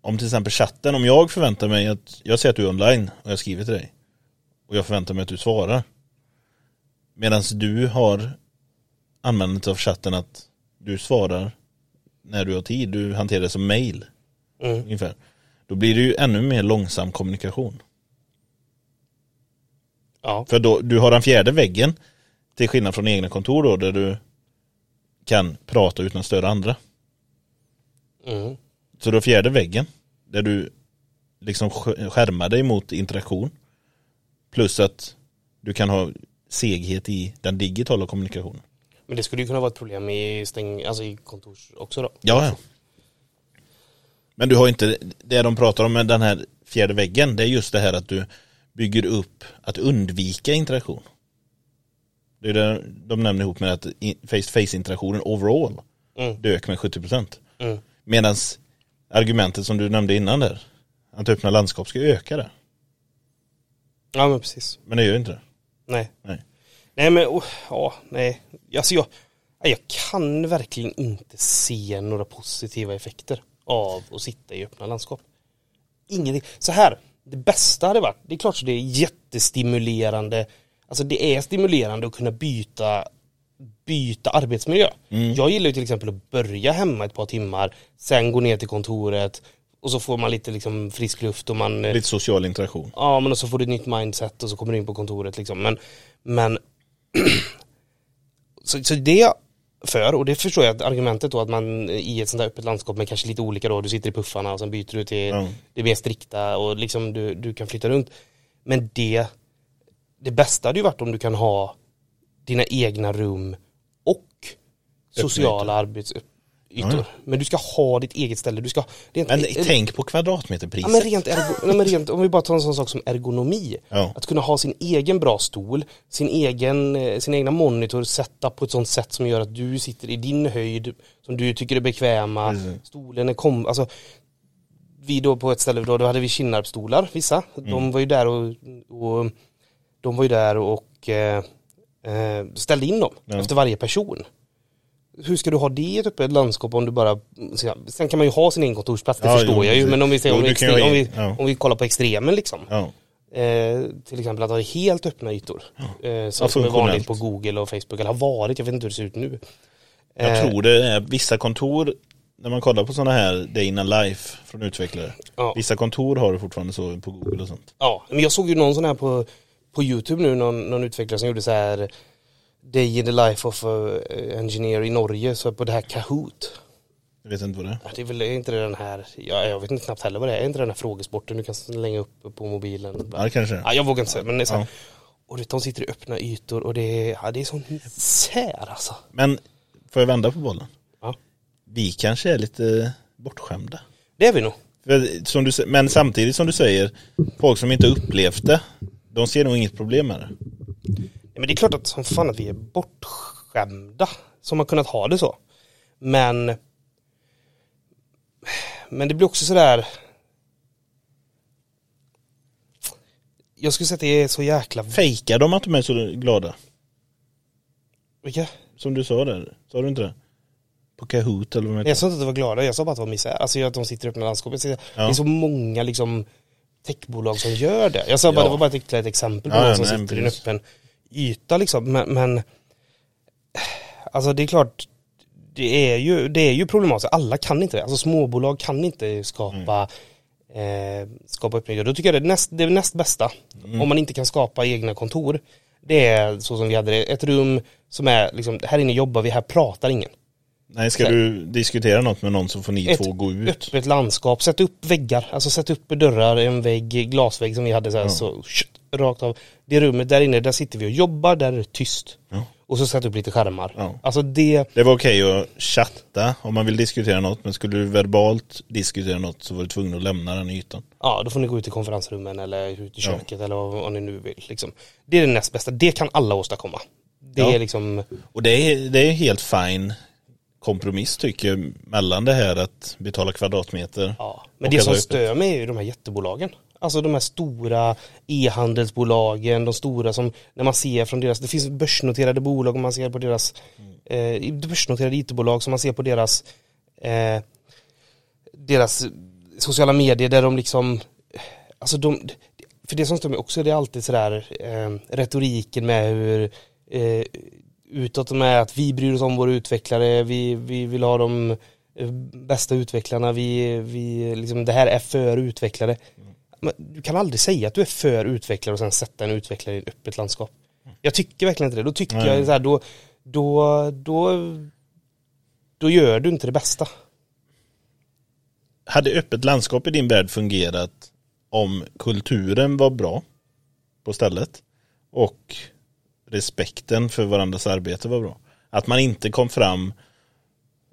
om till exempel chatten, om jag förväntar mig att jag ser att du är online och jag skriver till dig och jag förväntar mig att du svarar medan du har användandet av chatten att du svarar när du har tid, du hanterar det som mail Mm. ungefär. Då blir det ju ännu mer långsam kommunikation. Ja. För då, du har den fjärde väggen till skillnad från egna kontor då där du kan prata utan att störa andra. Mm. Så du har fjärde väggen där du liksom sk- skärmar dig mot interaktion. Plus att du kan ha seghet i den digitala kommunikationen. Men det skulle ju kunna vara ett problem i stäng, alltså i kontors också då. Ja, ja. Men du har inte, det de pratar om med den här fjärde väggen, det är just det här att du bygger upp att undvika interaktion. Det är det de nämner ihop med att face-to-face interaktionen overall Mm. dök med 70%. Mm. Medan argumentet som du nämnde innan där, att öppna landskap ska öka det. Ja men precis. Men det gör inte det. Nej. Nej. Nej men, oh, ja, nej. Alltså jag, jag kan verkligen inte se några positiva effekter av att sitta i öppna landskap. Ingenting. Så här, det bästa hade varit, det är klart så det är jättestimulerande, alltså det är stimulerande att kunna byta byta arbetsmiljö. Jag gillar ju till exempel att börja hemma ett par timmar, sen gå ner till kontoret och så får man lite liksom frisk luft och man eh, Lite social interaktion. Ja men och så får du ett nytt mindset och så kommer du in på kontoret liksom. Men, men så, så det jag för och det förstår jag att argumentet då att man i ett sånt där öppet landskap med kanske lite olika då, du sitter i puffarna och sen byter du till Ja. det mer strikta och liksom du, du kan flytta runt. Men det, det bästa hade ju varit om du kan ha dina egna rum och sociala arbetsytor. Ja. Men du ska ha ditt eget ställe, du ska rent, Men eh, tänk på kvadratmeterpriset. Ja, men rent, ergo, nej, men rent, om vi bara tar en sån sak som ergonomi. Ja. Att kunna ha sin egen bra stol, sin egen, eh, sin egna monitor sätta på ett sånt sätt som gör att du sitter i din höjd, som du tycker är bekväma, Precis. stolen är kom, alltså vi då på ett ställe då, då hade vi Kinnarpsstolar, vissa, Mm. de var ju där och, och de var ju där och eh, eh, ställde in dem Ja. efter varje person. Hur ska du ha det i ett öppet landskap om du bara, sen kan man ju ha sin egen kontorsplats, det Ja, förstår jo, jag ju, men om vi, säger, Jo, om, vi du ha om, vi, ja. om vi kollar på extremen liksom. Eh, till exempel att ha helt öppna ytor. Eh, så Ja, som är vanligt på Google och Facebook, eller har varit, jag vet inte hur det ser ut nu. Jag Eh, tror det är vissa kontor, när man kollar på sådana här Day in a Life från utvecklare. Ja. Vissa kontor har det fortfarande så på Google och sånt. Ja, men jag såg ju någon sån här på, på YouTube nu, någon, någon utvecklare som gjorde så här Day in the life of a engineer i Norge, så på det här Kahoot. Jag vet inte vad det är. Det är väl är inte den här, ja, jag vet inte knappt heller vad det är, är inte den här frågesporten du kan slänga upp på mobilen? Ja det kanske. Ja, jag vågar inte säga, men det är så här, Ja. Och de sitter i öppna ytor och det är, ja, det är sån sär alltså. Men får jag vända på bollen? Ja. Vi kanske är lite bortskämda. Det är vi nog. För, som du, men samtidigt som du säger, folk som inte upplevt det, de ser nog inget problem med det. Ja, men det är klart att som fan att vi är bortskämda som har kunnat ha det så. Men men det blir också sådär Jag skulle säga att det är så jäkla Fejkar de att de är så glada? Vilka? Som du sa där, sa du inte det? På Kahoot eller vad de Jag sa inte att det var glada, jag sa bara att det var misär. Alltså att de sitter i öppna landskap. Jag säger, Ja. Det är så många liksom techbolag som gör det. Jag sa bara, Ja. det var bara ett ett exempel på Ja, någon som nej, sitter i en öppen yta liksom. Men, men alltså det är klart, det är ju, det är ju problematiskt. Alla kan inte det. Alltså småbolag kan inte skapa Mm. eh, skapa öppna ytor. Då tycker jag det är näst, det är näst bästa. Mm. Om man inte kan skapa egna kontor. Det är så som vi hade det. Ett rum som är liksom, här inne jobbar vi, här pratar ingen. Nej, ska du diskutera något med någon så får ni Ett två gå ut. öppet landskap, sätt upp väggar, alltså sätt upp dörrar, en vägg, glasvägg som vi hade så här, Ja. så shit, rakt av. Det rummet där inne, där sitter vi och jobbar, där är det tyst. Ja. Och så sätt upp lite skärmar. Ja. Alltså det, Det var okej att chatta om man vill diskutera något, men skulle du verbalt diskutera något så var du tvungen att lämna den ytan. ja då får ni gå ut i konferensrummen eller ut i köket eller vad, vad ni nu vill. Liksom. Det är det näst bästa, det kan alla åstadkomma. Det är liksom, Och det är, det är helt fine kompromiss tycker jag mellan det här att betala kvadratmeter. ja. Men det som stör mig är ju de här jättebolagen. Alltså de här stora e-handelsbolagen, de stora som, när man ser från deras, det finns börsnoterade bolag och man ser på deras, eh, börsnoterade IT-bolag som man ser på deras, eh, deras sociala medier där de liksom, alltså de, för det som stör mig också det är alltid sådär eh, retoriken med hur eh, utåt med att vi bryr oss om våra utvecklare, vi, vi vill ha de eh, bästa utvecklarna, vi, vi liksom, det här är för utvecklare. Men du kan aldrig säga att du är för utvecklare och sen sätta en utvecklare i ett öppet landskap. Jag tycker verkligen inte det. Då tycker Nej. jag så här, då, då, då, då gör du inte det bästa. Hade öppet landskap i din värld fungerat om kulturen var bra på stället och respekten för varandras arbete var bra? Att man inte kom fram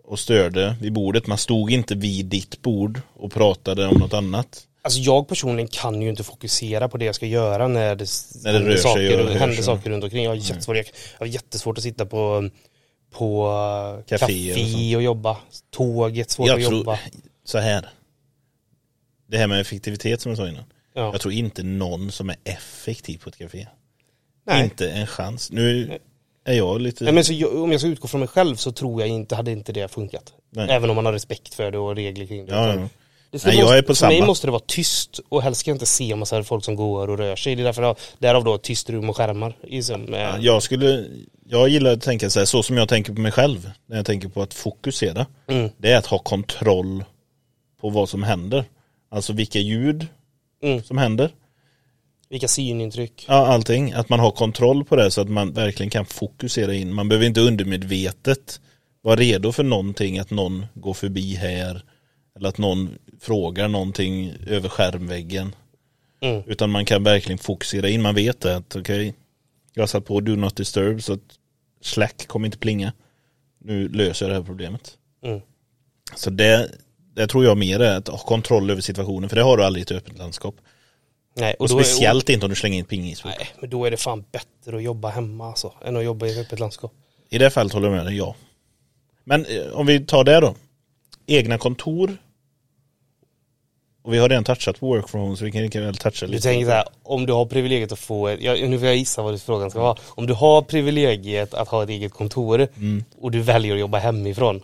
och störde vid bordet, man stod inte vid ditt bord och pratade om något annat. Alltså jag personligen kan ju inte fokusera på det jag ska göra när det, När det händer saker, och händer saker runt omkring. Jag har jättesvårt, jag har jättesvårt att sitta på, på Caféer café, och och, jobba. Tåget, svårt Jag att tror, jobba. så här. Det här med effektivitet som jag sa innan. Ja. Jag tror inte någon som är effektiv på ett café. Nej. Inte en chans. Nu är jag lite... Nej, men så jag, om jag ska utgå från mig själv så tror jag inte, hade inte det funkat. Nej. Även om man har respekt för det och regler kring det. Ja, ja. Det ska Nej, jag måste, är på för mig samma. måste det vara tyst och helst ska jag inte se en massa folk som går och rör sig. Det är därför därav då tyst rum och skärmar. I som, eh, Ja, Jag skulle, jag gillar att tänka så här, så som jag tänker på mig själv, när jag tänker på att fokusera. Mm. Det är att ha kontroll på vad som händer. Alltså vilka ljud Mm. som händer. Vilka synintryck. Ja, allting. Att man har kontroll på det så att man verkligen kan fokusera in. Man behöver inte undermedvetet vara redo för någonting, att någon går förbi här. Eller att någon frågar någonting över skärmväggen. Mm. Utan man kan verkligen fokusera in. Man vet det att okej, jag har satt på do not disturb så att Slack kommer inte plinga. Nu löser jag det här problemet. Mm. Så det, det tror jag mer är att ha kontroll över situationen. För det har du aldrig i ett öppet landskap. Nej, Och, är- speciellt inte om du slänger in pingisbord. Nej, men då är det fan bättre att jobba hemma alltså, än att jobba i ett öppet landskap. I det fallet håller jag med dig, ja. Men eh, om vi tar det då. Egna kontor. Och vi har redan touchat work from home så vi kan lika väl toucha Du lite. tänker så här, om du har privilegiet att få ett, ja, nu får jag gissa vad frågan ska vara. Om du har privilegiet att ha ett eget kontor Mm. och du väljer att jobba hemifrån.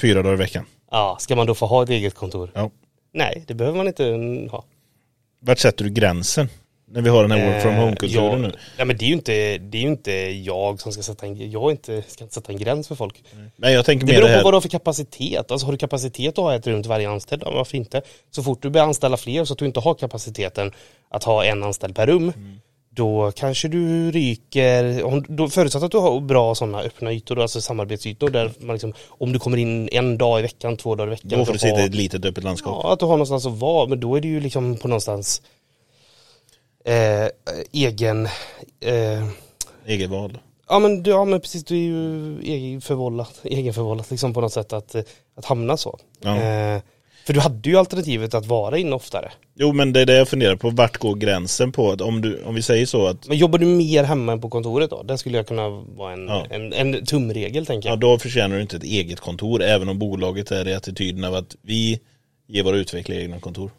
Fyra dagar i veckan. Ja, ska man då få ha ett eget kontor? Ja. Nej, det behöver man inte ha. Vart sätter du gränsen? När vi har den här work from Eh, home-kulturen ja, nu. Nej men det är ju inte, det är inte jag som ska sätta en, jag inte, ska inte sätta en gräns för folk. Men jag tänker Det mer beror det på här. vad du har för kapacitet. Alltså har du kapacitet att ha ett rum till varje anställd, ja, varför inte? Så fort du börjar anställa fler så att du inte har kapaciteten att ha en anställd per rum, då kanske du ryker, om, då förutsatt att du har bra sådana öppna ytor, alltså samarbetsytor där man liksom, om du kommer in en dag i veckan, två dagar i veckan. Då får du sitta i ett litet öppet landskap. Ja, att du har någonstans att vara, men då är det ju liksom på någonstans eh, egen eh, Egenval. Ja men, du, ja men precis, du är ju egenförvållat, egenförvållat liksom på något sätt att, att hamna så. Ja. Eh, för du hade ju alternativet att vara inne oftare. Jo men det är det jag funderar på, vart går gränsen på att om du, om vi säger så att Men jobbar du mer hemma än på kontoret då? Det skulle jag kunna vara en, Ja. en, en tumregel tänker Ja jag. då förtjänar du inte ett eget kontor även om bolaget är i attityden av att vi ger våra utvecklare egna kontor.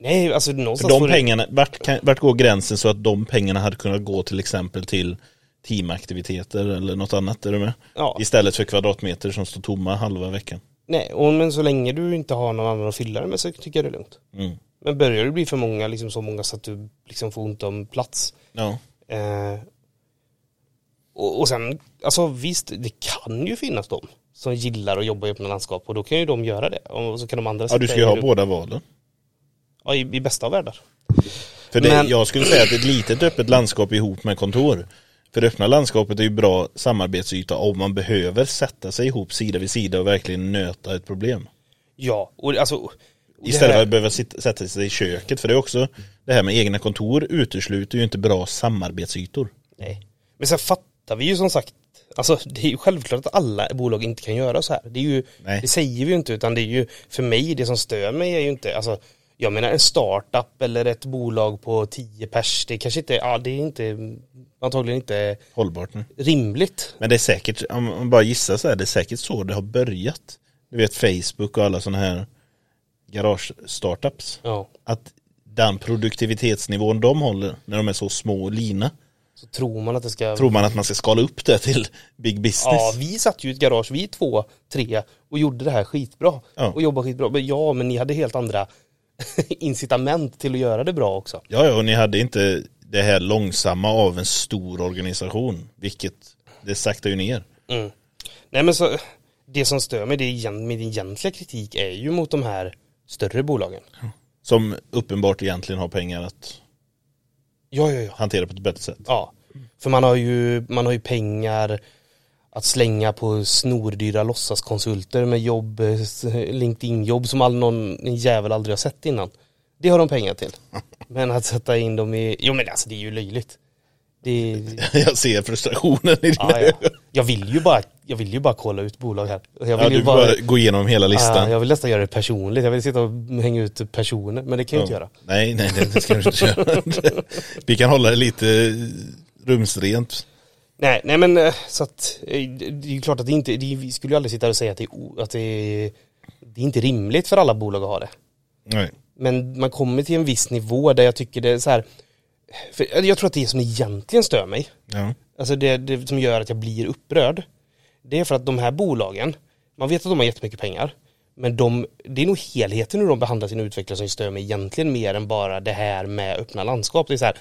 Nej alltså För någonstans de får du- pengarna, vart, kan, vart går gränsen så att de pengarna hade kunnat gå till exempel till teamaktiviteter eller något annat, är du med? Ja. Istället för kvadratmeter som står tomma halva veckan. Nej, och, men så länge du inte har någon annan att fylla det med så tycker jag det är lugnt. Mm. Men börjar det bli för många, liksom så många så att du liksom får ont om plats. Ja. Eh, och, och sen, alltså visst, det kan ju finnas de som gillar att jobba i öppna landskap och då kan ju de göra det. Och så kan de andra ja, du ska ju ha båda valen. Ja, i, i bästa av världar. För det, Men- jag skulle säga att ett litet öppet landskap ihop med kontor. För det öppna landskapet är ju bra samarbetsyta om man behöver sätta sig ihop sida vid sida och verkligen nöta ett problem. Ja, och alltså och Istället för att behöva sitta, sätta sig i köket. För det är också, det här med egna kontor utesluter ju inte bra samarbetsytor. Nej. Men sen fattar vi ju som sagt, alltså det är ju självklart att alla bolag inte kan göra så här. Det är ju, Nej. det säger vi ju inte utan det är ju, för mig det som stör mig är ju inte, alltså jag menar en startup eller ett bolag på 10 pers, det kanske inte, ja det är inte, antagligen inte Hållbart nu. rimligt. Men det är säkert, om man bara gissar så är det säkert så det har börjat. Du vet Facebook och alla sådana här garage-startups. Ja. Att den produktivitetsnivån de håller när de är så små och lina. Så tror man att det ska Tror man att man ska skala upp det till big business? Ja, vi satt ju i ett garage, vi två, tre och gjorde det här skitbra. Ja. Och jobbade skitbra. Men ja, men ni hade helt andra incitament till att göra det bra också. Ja, ja, och ni hade inte det här långsamma av en stor organisation, vilket det saktar ju ner. Mm. Nej men så, det som stör mig, det är min egentliga kritik är ju mot de här större bolagen. Som uppenbart egentligen har pengar att Ja, ja, ja. hantera på ett bättre sätt. Ja, för man har ju, man har ju pengar att slänga på snordyra låtsaskonsulter med jobb, eh, LinkedIn-jobb som all, någon jävel aldrig har sett innan. Det har de pengar till. Men att sätta in dem i, jo men alltså det är ju löjligt. Det, Jag ser frustrationen i dina ja, ja. Jag vill ju bara, jag vill ju bara kolla ut bolag här. Jag vill Ja, du ju vill bara gå igenom hela listan. jag vill nästan göra det personligt, jag vill sitta och hänga ut personer, men det kan jag inte göra. Nej, nej, det ska du inte göra. Vi kan hålla det lite rumsrent. Nej, nej men eh, så att eh, det är klart att det inte, det, vi skulle ju aldrig sitta och säga att det, är, att det, är, det är inte rimligt för alla bolag att ha det. Nej. Men man kommer till en viss nivå där jag tycker det är så här, för jag tror att det som egentligen stör mig, Ja. alltså det, det som gör att jag blir upprörd, det är för att de här bolagen, man vet att de har jättemycket pengar, men de, det är nog helheten hur de behandlar sina utvecklare som stör mig egentligen mer än bara det här med öppna landskap. Det är så här,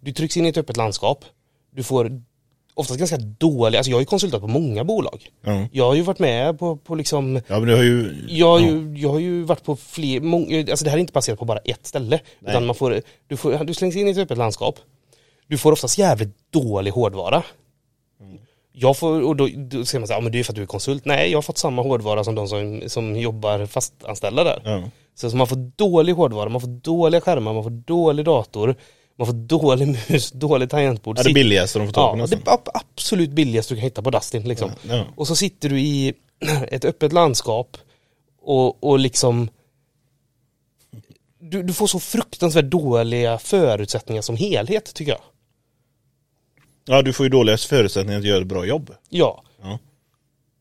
du trycks in i ett öppet landskap, du får oftast ganska dåliga, alltså jag har ju konsultat på många bolag. Ja. Jag har ju varit med på, på liksom ja, men du har ju... jag har, ju, jag har ju varit på fler, många, alltså det här är inte baserat på bara ett ställe. Nej. Utan man får, du, får, du slängs in i ett öppet landskap. Du får oftast jävligt dålig hårdvara. Jag får, och då, då säger man så här, ja men det är för att du är konsult. Nej, jag har fått samma hårdvara som de som, som jobbar fastanställda där. Ja. Så, så man får dålig hårdvara, man får dåliga skärmar, man får dålig dator, man får dålig mus, dålig tangentbord. Ja, det billigaste de får tag på Ja, nästan. det ab- absolut billigaste du kan hitta på Dustin liksom. Ja. Och så sitter du i ett öppet landskap och, och liksom du, du får så fruktansvärt dåliga förutsättningar som helhet tycker jag. ja, du får ju dåliga förutsättningar att göra ett bra jobb. Ja. Ja.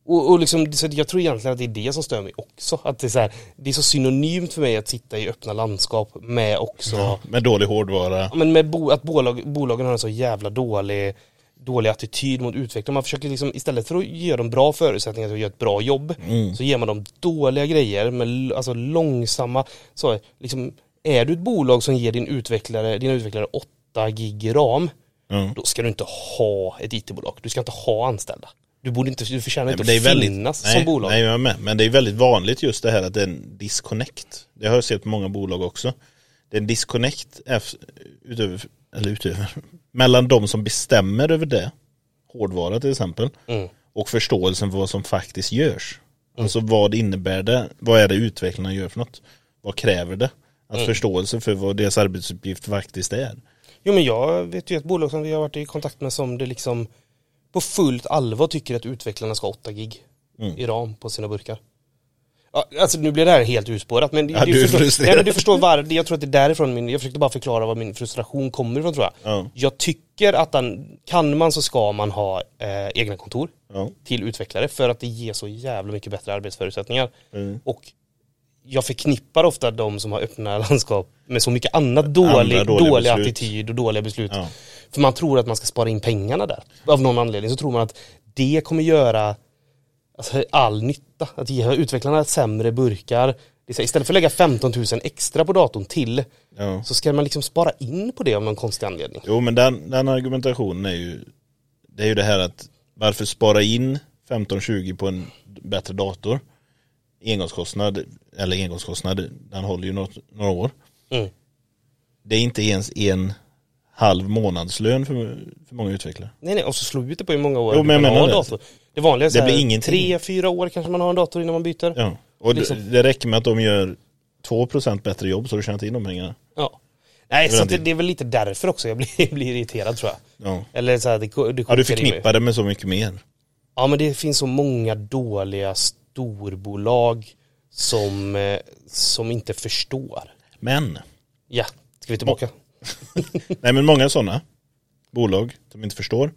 Och, och liksom, så jag tror egentligen att det är det som stör mig också. Att det är så, här, det är så synonymt för mig att sitta i öppna landskap med också Med dålig hårdvara. Ja, men med bo, att bolag, bolagen har en så jävla dålig, dålig attityd mot utveckling. Man försöker liksom istället för att ge dem bra förutsättningar att göra ett bra jobb Mm. så ger man dem dåliga grejer med alltså långsamma, så liksom är du ett bolag som ger din utvecklare, dina utvecklare 8 gig ram, Ja. då ska du inte ha ett IT-bolag. Du ska inte ha anställda. Du borde inte, du förtjänar Nej, inte att väldigt, finnas nej, som bolag. Nej, jag med. Men det är väldigt vanligt just det här att det är en disconnect. Det har jag sett på många bolag också. Det är en disconnect utöver, eller utöver, mellan de som bestämmer över det, hårdvara till exempel, Mm. och förståelsen för vad som faktiskt görs. Alltså vad innebär det? Vad är det utvecklarna gör för något? Vad kräver det? Att förståelse för vad deras arbetsuppgift faktiskt är. Jo men jag vet ju ett bolag som vi har varit i kontakt med som det liksom på fullt allvar tycker att utvecklarna ska ha 8 gig Mm. i ram på sina burkar. Ja, alltså nu blir det här helt urspårat men, Ja, du förstår, nej, men du förstår var, jag tror att det är därifrån min, jag försökte bara förklara var min frustration kommer ifrån tror jag. Ja. Jag tycker att den, kan man så ska man ha eh, egna kontor Ja. till utvecklare för att det ger så jävla mycket bättre arbetsförutsättningar. Mm. Och jag förknippar ofta de som har öppna landskap med så mycket annat dålig, dåliga dålig beslut. attityd och dåliga beslut. För man tror att man ska spara in pengarna där. Av någon anledning så tror man att det kommer göra alltså, all nytta. Att ge utvecklarna sämre burkar. Istället för att lägga 15 000 extra på datorn till Ja. så ska man liksom spara in på det av någon konstig anledning. Jo men den, den argumentationen är ju Det är ju det här att Varför spara in 15-20 på en bättre dator Engångskostnad Eller engångskostnad Den håller ju något, några år Mm. Det är inte ens en halv månadslön för, för många utvecklare Nej nej, och så slå ut det på hur många år Jo, men jag menar det. dator. Det vanliga är Det blir ingenting. tre, fyra år kanske man har en dator innan man byter. Ja. Ja Och Liksom. det, det räcker med att de gör 2% bättre jobb så du tjänar in de pengarna Nej, Det så det, det. är väl lite därför också jag blir, blir irriterad tror jag. Ja, Eller så här, det, det ja du förknippar det med så mycket mer Ja men det finns så många dåliga storbolag som, eh, som inte förstår. Men Ja, ska vi tillbaka? Nej men många sådana bolag som inte förstår.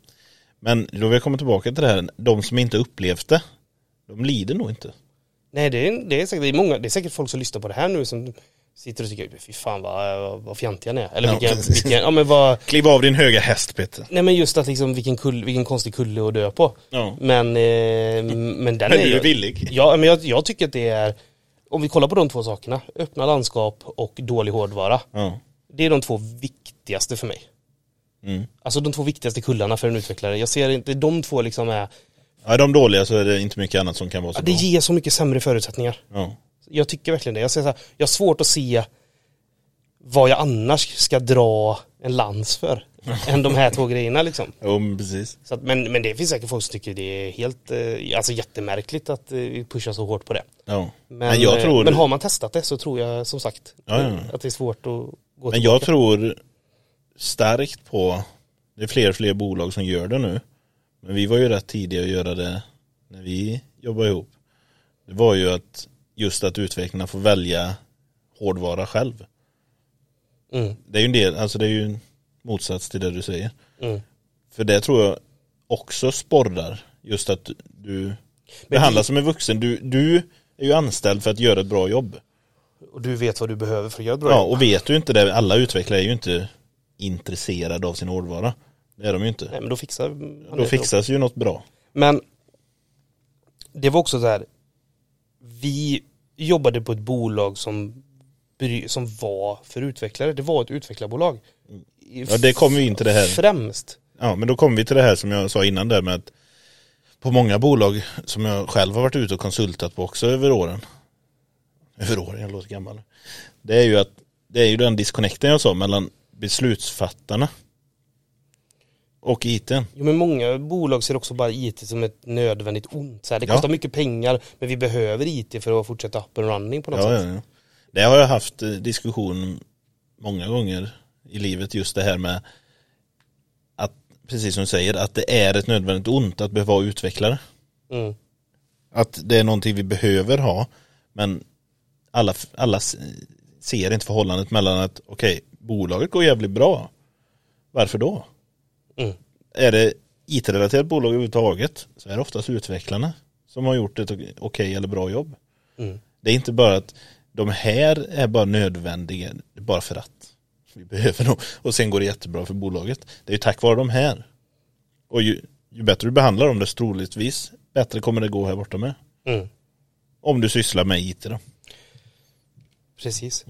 Men då vill jag komma tillbaka till det här, de som inte upplevt det, de lider nog inte. Nej det är, det, är säkert, det, är många, det är säkert folk som lyssnar på det här nu som sitter och tycker fy fan vad, vad, fjantiga ni är. Eller Ja, vilken, ja men vad, Kliv av din höga häst Peter. nej men just att liksom vilken, kull, vilken konstig kulle att dö på. Ja. Men, eh, men den är du är ju, villig. Ja men jag, jag tycker att det är, om vi kollar på de två sakerna, öppna landskap och dålig hårdvara. Ja. Det är de två viktigaste för mig. Mm. Alltså de två viktigaste kullarna för en utvecklare. Jag ser inte, de två liksom är, ja, är de dåliga så är det inte mycket annat som kan vara så ja, det bra. ger så mycket sämre förutsättningar. Ja. Jag tycker verkligen det. Jag, ser så här, jag har svårt att se vad jag annars ska dra en lans för. än de här två grejerna liksom. Jo men precis. Så att, men, men det finns säkert folk som tycker det är helt, eh, alltså jättemärkligt att eh, vi pushar så hårt på det. Ja. Men, Men jag eh, tror- men har man testat det så tror jag som sagt Ja, ja. att det är svårt att gå Men tillbaka. jag tror starkt på, det är fler och fler bolag som gör det nu. Men vi var ju rätt tidiga att göra det när vi jobbade ihop. Det var ju att just att utvecklarna får välja hårdvara själv. Mm, Det är ju en del, alltså det är ju en motsats till det du säger. mm. För det tror jag också sporrar just att du behandlas som en vuxen. Du, du är ju anställd för att göra ett bra jobb. Och du vet vad du behöver för att göra ett bra Ja, och vet du inte det, alla utvecklare är ju inte intresserade av sin hårdvara. Det är de ju inte. Nej men då fixar man Då det. fixas ju något bra. Men det var också så här. Vi jobbade på ett bolag som, bry- som var för utvecklare. Det var ett utvecklarbolag. Ja, det kommer vi in till det här. Främst. Ja, men då kommer vi till det här som jag sa innan där med att på många bolag som jag själv har varit ute och konsultat på också över åren. Över åren, jag låter gammal. Det är ju att det är ju den disconnecten jag sa mellan beslutsfattarna och IT. Jo men många bolag ser också bara IT som ett nödvändigt ont. Så här, det Ja. kostar mycket pengar men vi behöver IT för att fortsätta up and running på något Ja, sätt. ja, ja. Det har jag haft eh, diskussion många gånger i livet just det här med att, precis som du säger, att det är ett nödvändigt ont att behöva vara utvecklare. Mm. Att det är någonting vi behöver ha, men alla, alla ser inte förhållandet mellan att okej, bolaget går jävligt bra. Varför då? Mm. Är det IT-relaterat bolag överhuvudtaget så är det oftast utvecklarna som har gjort ett okej eller bra jobb. Mm. Det är inte bara att de här är bara nödvändiga bara för att vi behöver dem och sen går det jättebra för bolaget. Det är ju tack vare de här. Och ju, ju bättre du behandlar dem desto troligtvis bättre kommer det gå här borta med. Mm. Om du sysslar med IT då. Precis.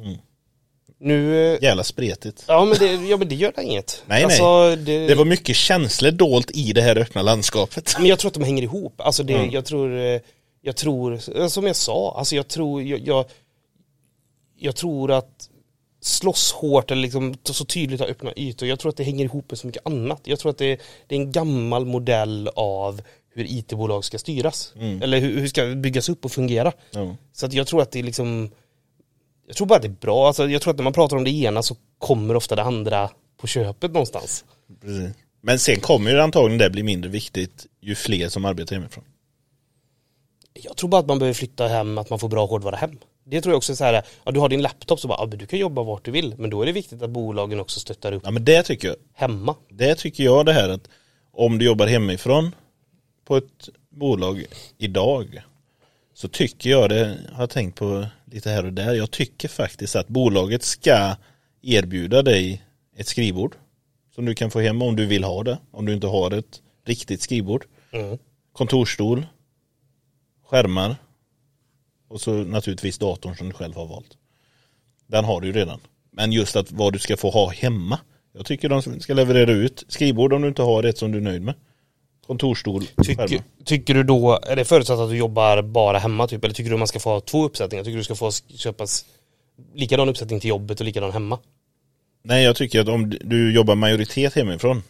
Nu, eh, Jävla spretigt. ja men det, ja, men det gör det inget. Nej, alltså, Det, Det var mycket känslor dolt i det här öppna landskapet. Men jag tror att de hänger ihop. Alltså det, Mm. jag tror, eh, jag tror, eh, som jag sa, alltså jag tror, jag, jag, jag tror att slåss hårt eller liksom så tydligt ha öppna ytor, jag tror att det hänger ihop med så mycket annat. Jag tror att det, det är en gammal modell av hur IT-bolag ska styras. Mm. Eller hur, hur ska byggas upp och fungera. Ja. Så att jag tror att det är liksom Jag tror bara att det är bra, alltså jag tror att när man pratar om det ena så kommer ofta det andra på köpet någonstans. Precis. Men sen kommer ju antagligen det bli mindre viktigt ju fler som arbetar hemifrån. Jag tror bara att man behöver flytta hem, att man får bra hårdvara hem. Det tror jag också är så här, ja du har din laptop så bara, ja, du kan jobba vart du vill. Men då är det viktigt att bolagen också stöttar upp Ja men det tycker jag. hemma. Det tycker jag det här att om du jobbar hemifrån på ett bolag idag så tycker jag det, har jag tänkt på lite här och där, jag tycker faktiskt att bolaget ska erbjuda dig ett skrivbord som du kan få hem om du vill ha det, om du inte har ett riktigt skrivbord. Mm. Kontorsstol, skärmar och så naturligtvis datorn som du själv har valt. Den har du ju redan. Men just att vad du ska få ha hemma. Jag tycker de ska leverera ut skrivbord om du inte har ett som du är nöjd med. Kontorsstol, Tycker, tycker du då, är det förutsatt att du jobbar bara hemma typ? Eller tycker du man ska få ha två uppsättningar? Tycker du ska få köpas likadan uppsättning till jobbet och likadan hemma? Nej jag tycker att om du jobbar majoritet hemifrån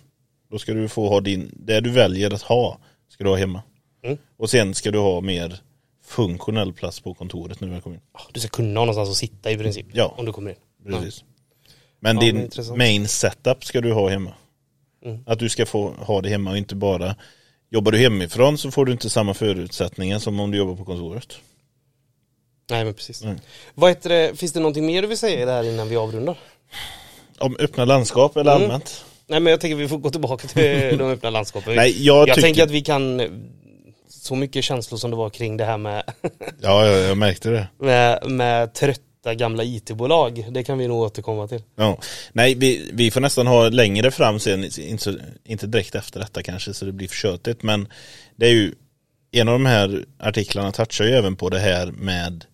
då ska du få ha din, det du väljer att ha ska du ha hemma. Mm. Och sen ska du ha mer funktionell plats på kontoret nu när du kommer in. Ah, Du ska kunna ha någonstans att sitta i princip. Ja. Om du kommer in. Precis. Men Ja, men din intressant. main setup ska du ha hemma. Mm. Att du ska få ha det hemma och inte bara Jobbar du hemifrån så får du inte samma förutsättningar som om du jobbar på kontoret. Nej men precis. Mm. Vad heter det, finns det någonting mer du vill säga i det här innan vi avrundar? Om öppna landskap eller Mm. allmänt? Nej men jag tänker vi får gå tillbaka till de öppna landskapen. Nej jag, jag tycker tänker att vi kan, så mycket känslor som det var kring det här med, Ja, ja jag märkte det. med, med trötta gamla IT-bolag, det kan vi nog återkomma till. Ja. Nej vi, vi får nästan ha längre fram sen, inte, inte direkt efter detta kanske så det blir för tjötigt men det är ju en av de här artiklarna touchar ju även på det här med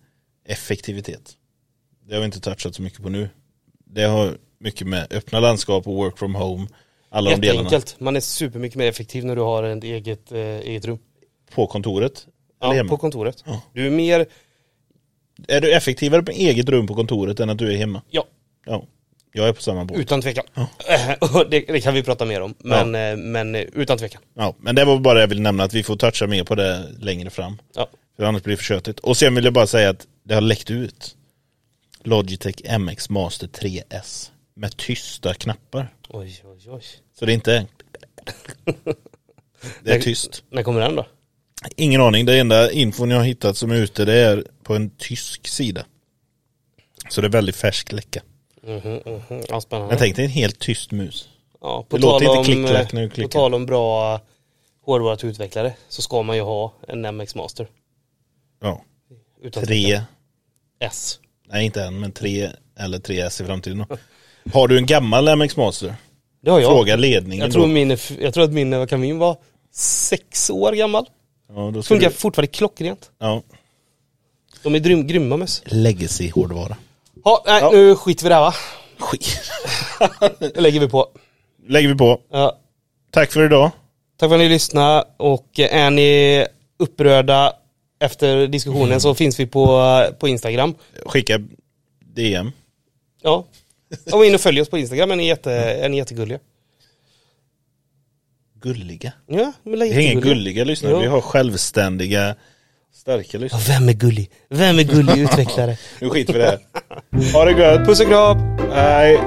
effektivitet. Det har vi inte touchat så mycket på nu. Det har mycket med öppna landskap och work from home. Alla de delarna Jätteenkelt, man är supermycket mer effektiv när du har ett eget, eh, eget rum. på kontoret. Ja, på kontoret. Ja. Du är mer, Är du effektivare på eget rum på kontoret än att du är hemma? ja, Ja. Jag är på samma båt. utan tvekan. Och det, det kan vi prata mer om, men, eh, men eh, utan tvekan. Ja, men det var bara det jag ville nämna att vi får toucha mer på det längre fram. Ja. För annars blir det för tjötigt. Och sen vill jag bara säga att det har läckt ut Logitech MX Master 3S med tysta knappar. Oj, oj, oj. Så det är inte Det är tyst. När kommer den då? Ingen aning, det enda infon jag har hittat som är ute det är på en tysk sida. Så det är väldigt färsk läcka. Mhm, mhm. Ja, spännande. Men tänk dig en helt tyst mus. Ja, på Det låter inte om, klick-klack när du eh, klickar. På tal om bra hårdvara till utvecklare så ska man ju ha en MX Master. Ja, Utan tre. S. nej inte än, men tre eller 3S i framtiden. Har du en gammal MX Master? Det har jag. Fråga ledningen jag, tror då. min jag tror att min, vad kan min vara? Sex år gammal. Ja, Funkar du, fortfarande klockrent. ja. De är grym, grymma möss. Legacy hårdvara. Ja, nej, Ja. nu skiter vi det här va? Skit. Det lägger vi på. Lägger vi på. Ja. Tack för idag. Tack för att ni lyssnade och är ni upprörda efter diskussionen så finns vi på, på Instagram. Skicka DM. Ja. Och in och följ oss på Instagram, är ni, jätte, är ni jättegulliga. Gulliga. Ja, men Vi har inga gulliga lyssnare, Ja. vi har självständiga, starka Ja, lyssnare. vem är gullig? Vem är gullig utvecklare? Nu skiter vi i det här. Ha det gött. Puss och kram! Hej.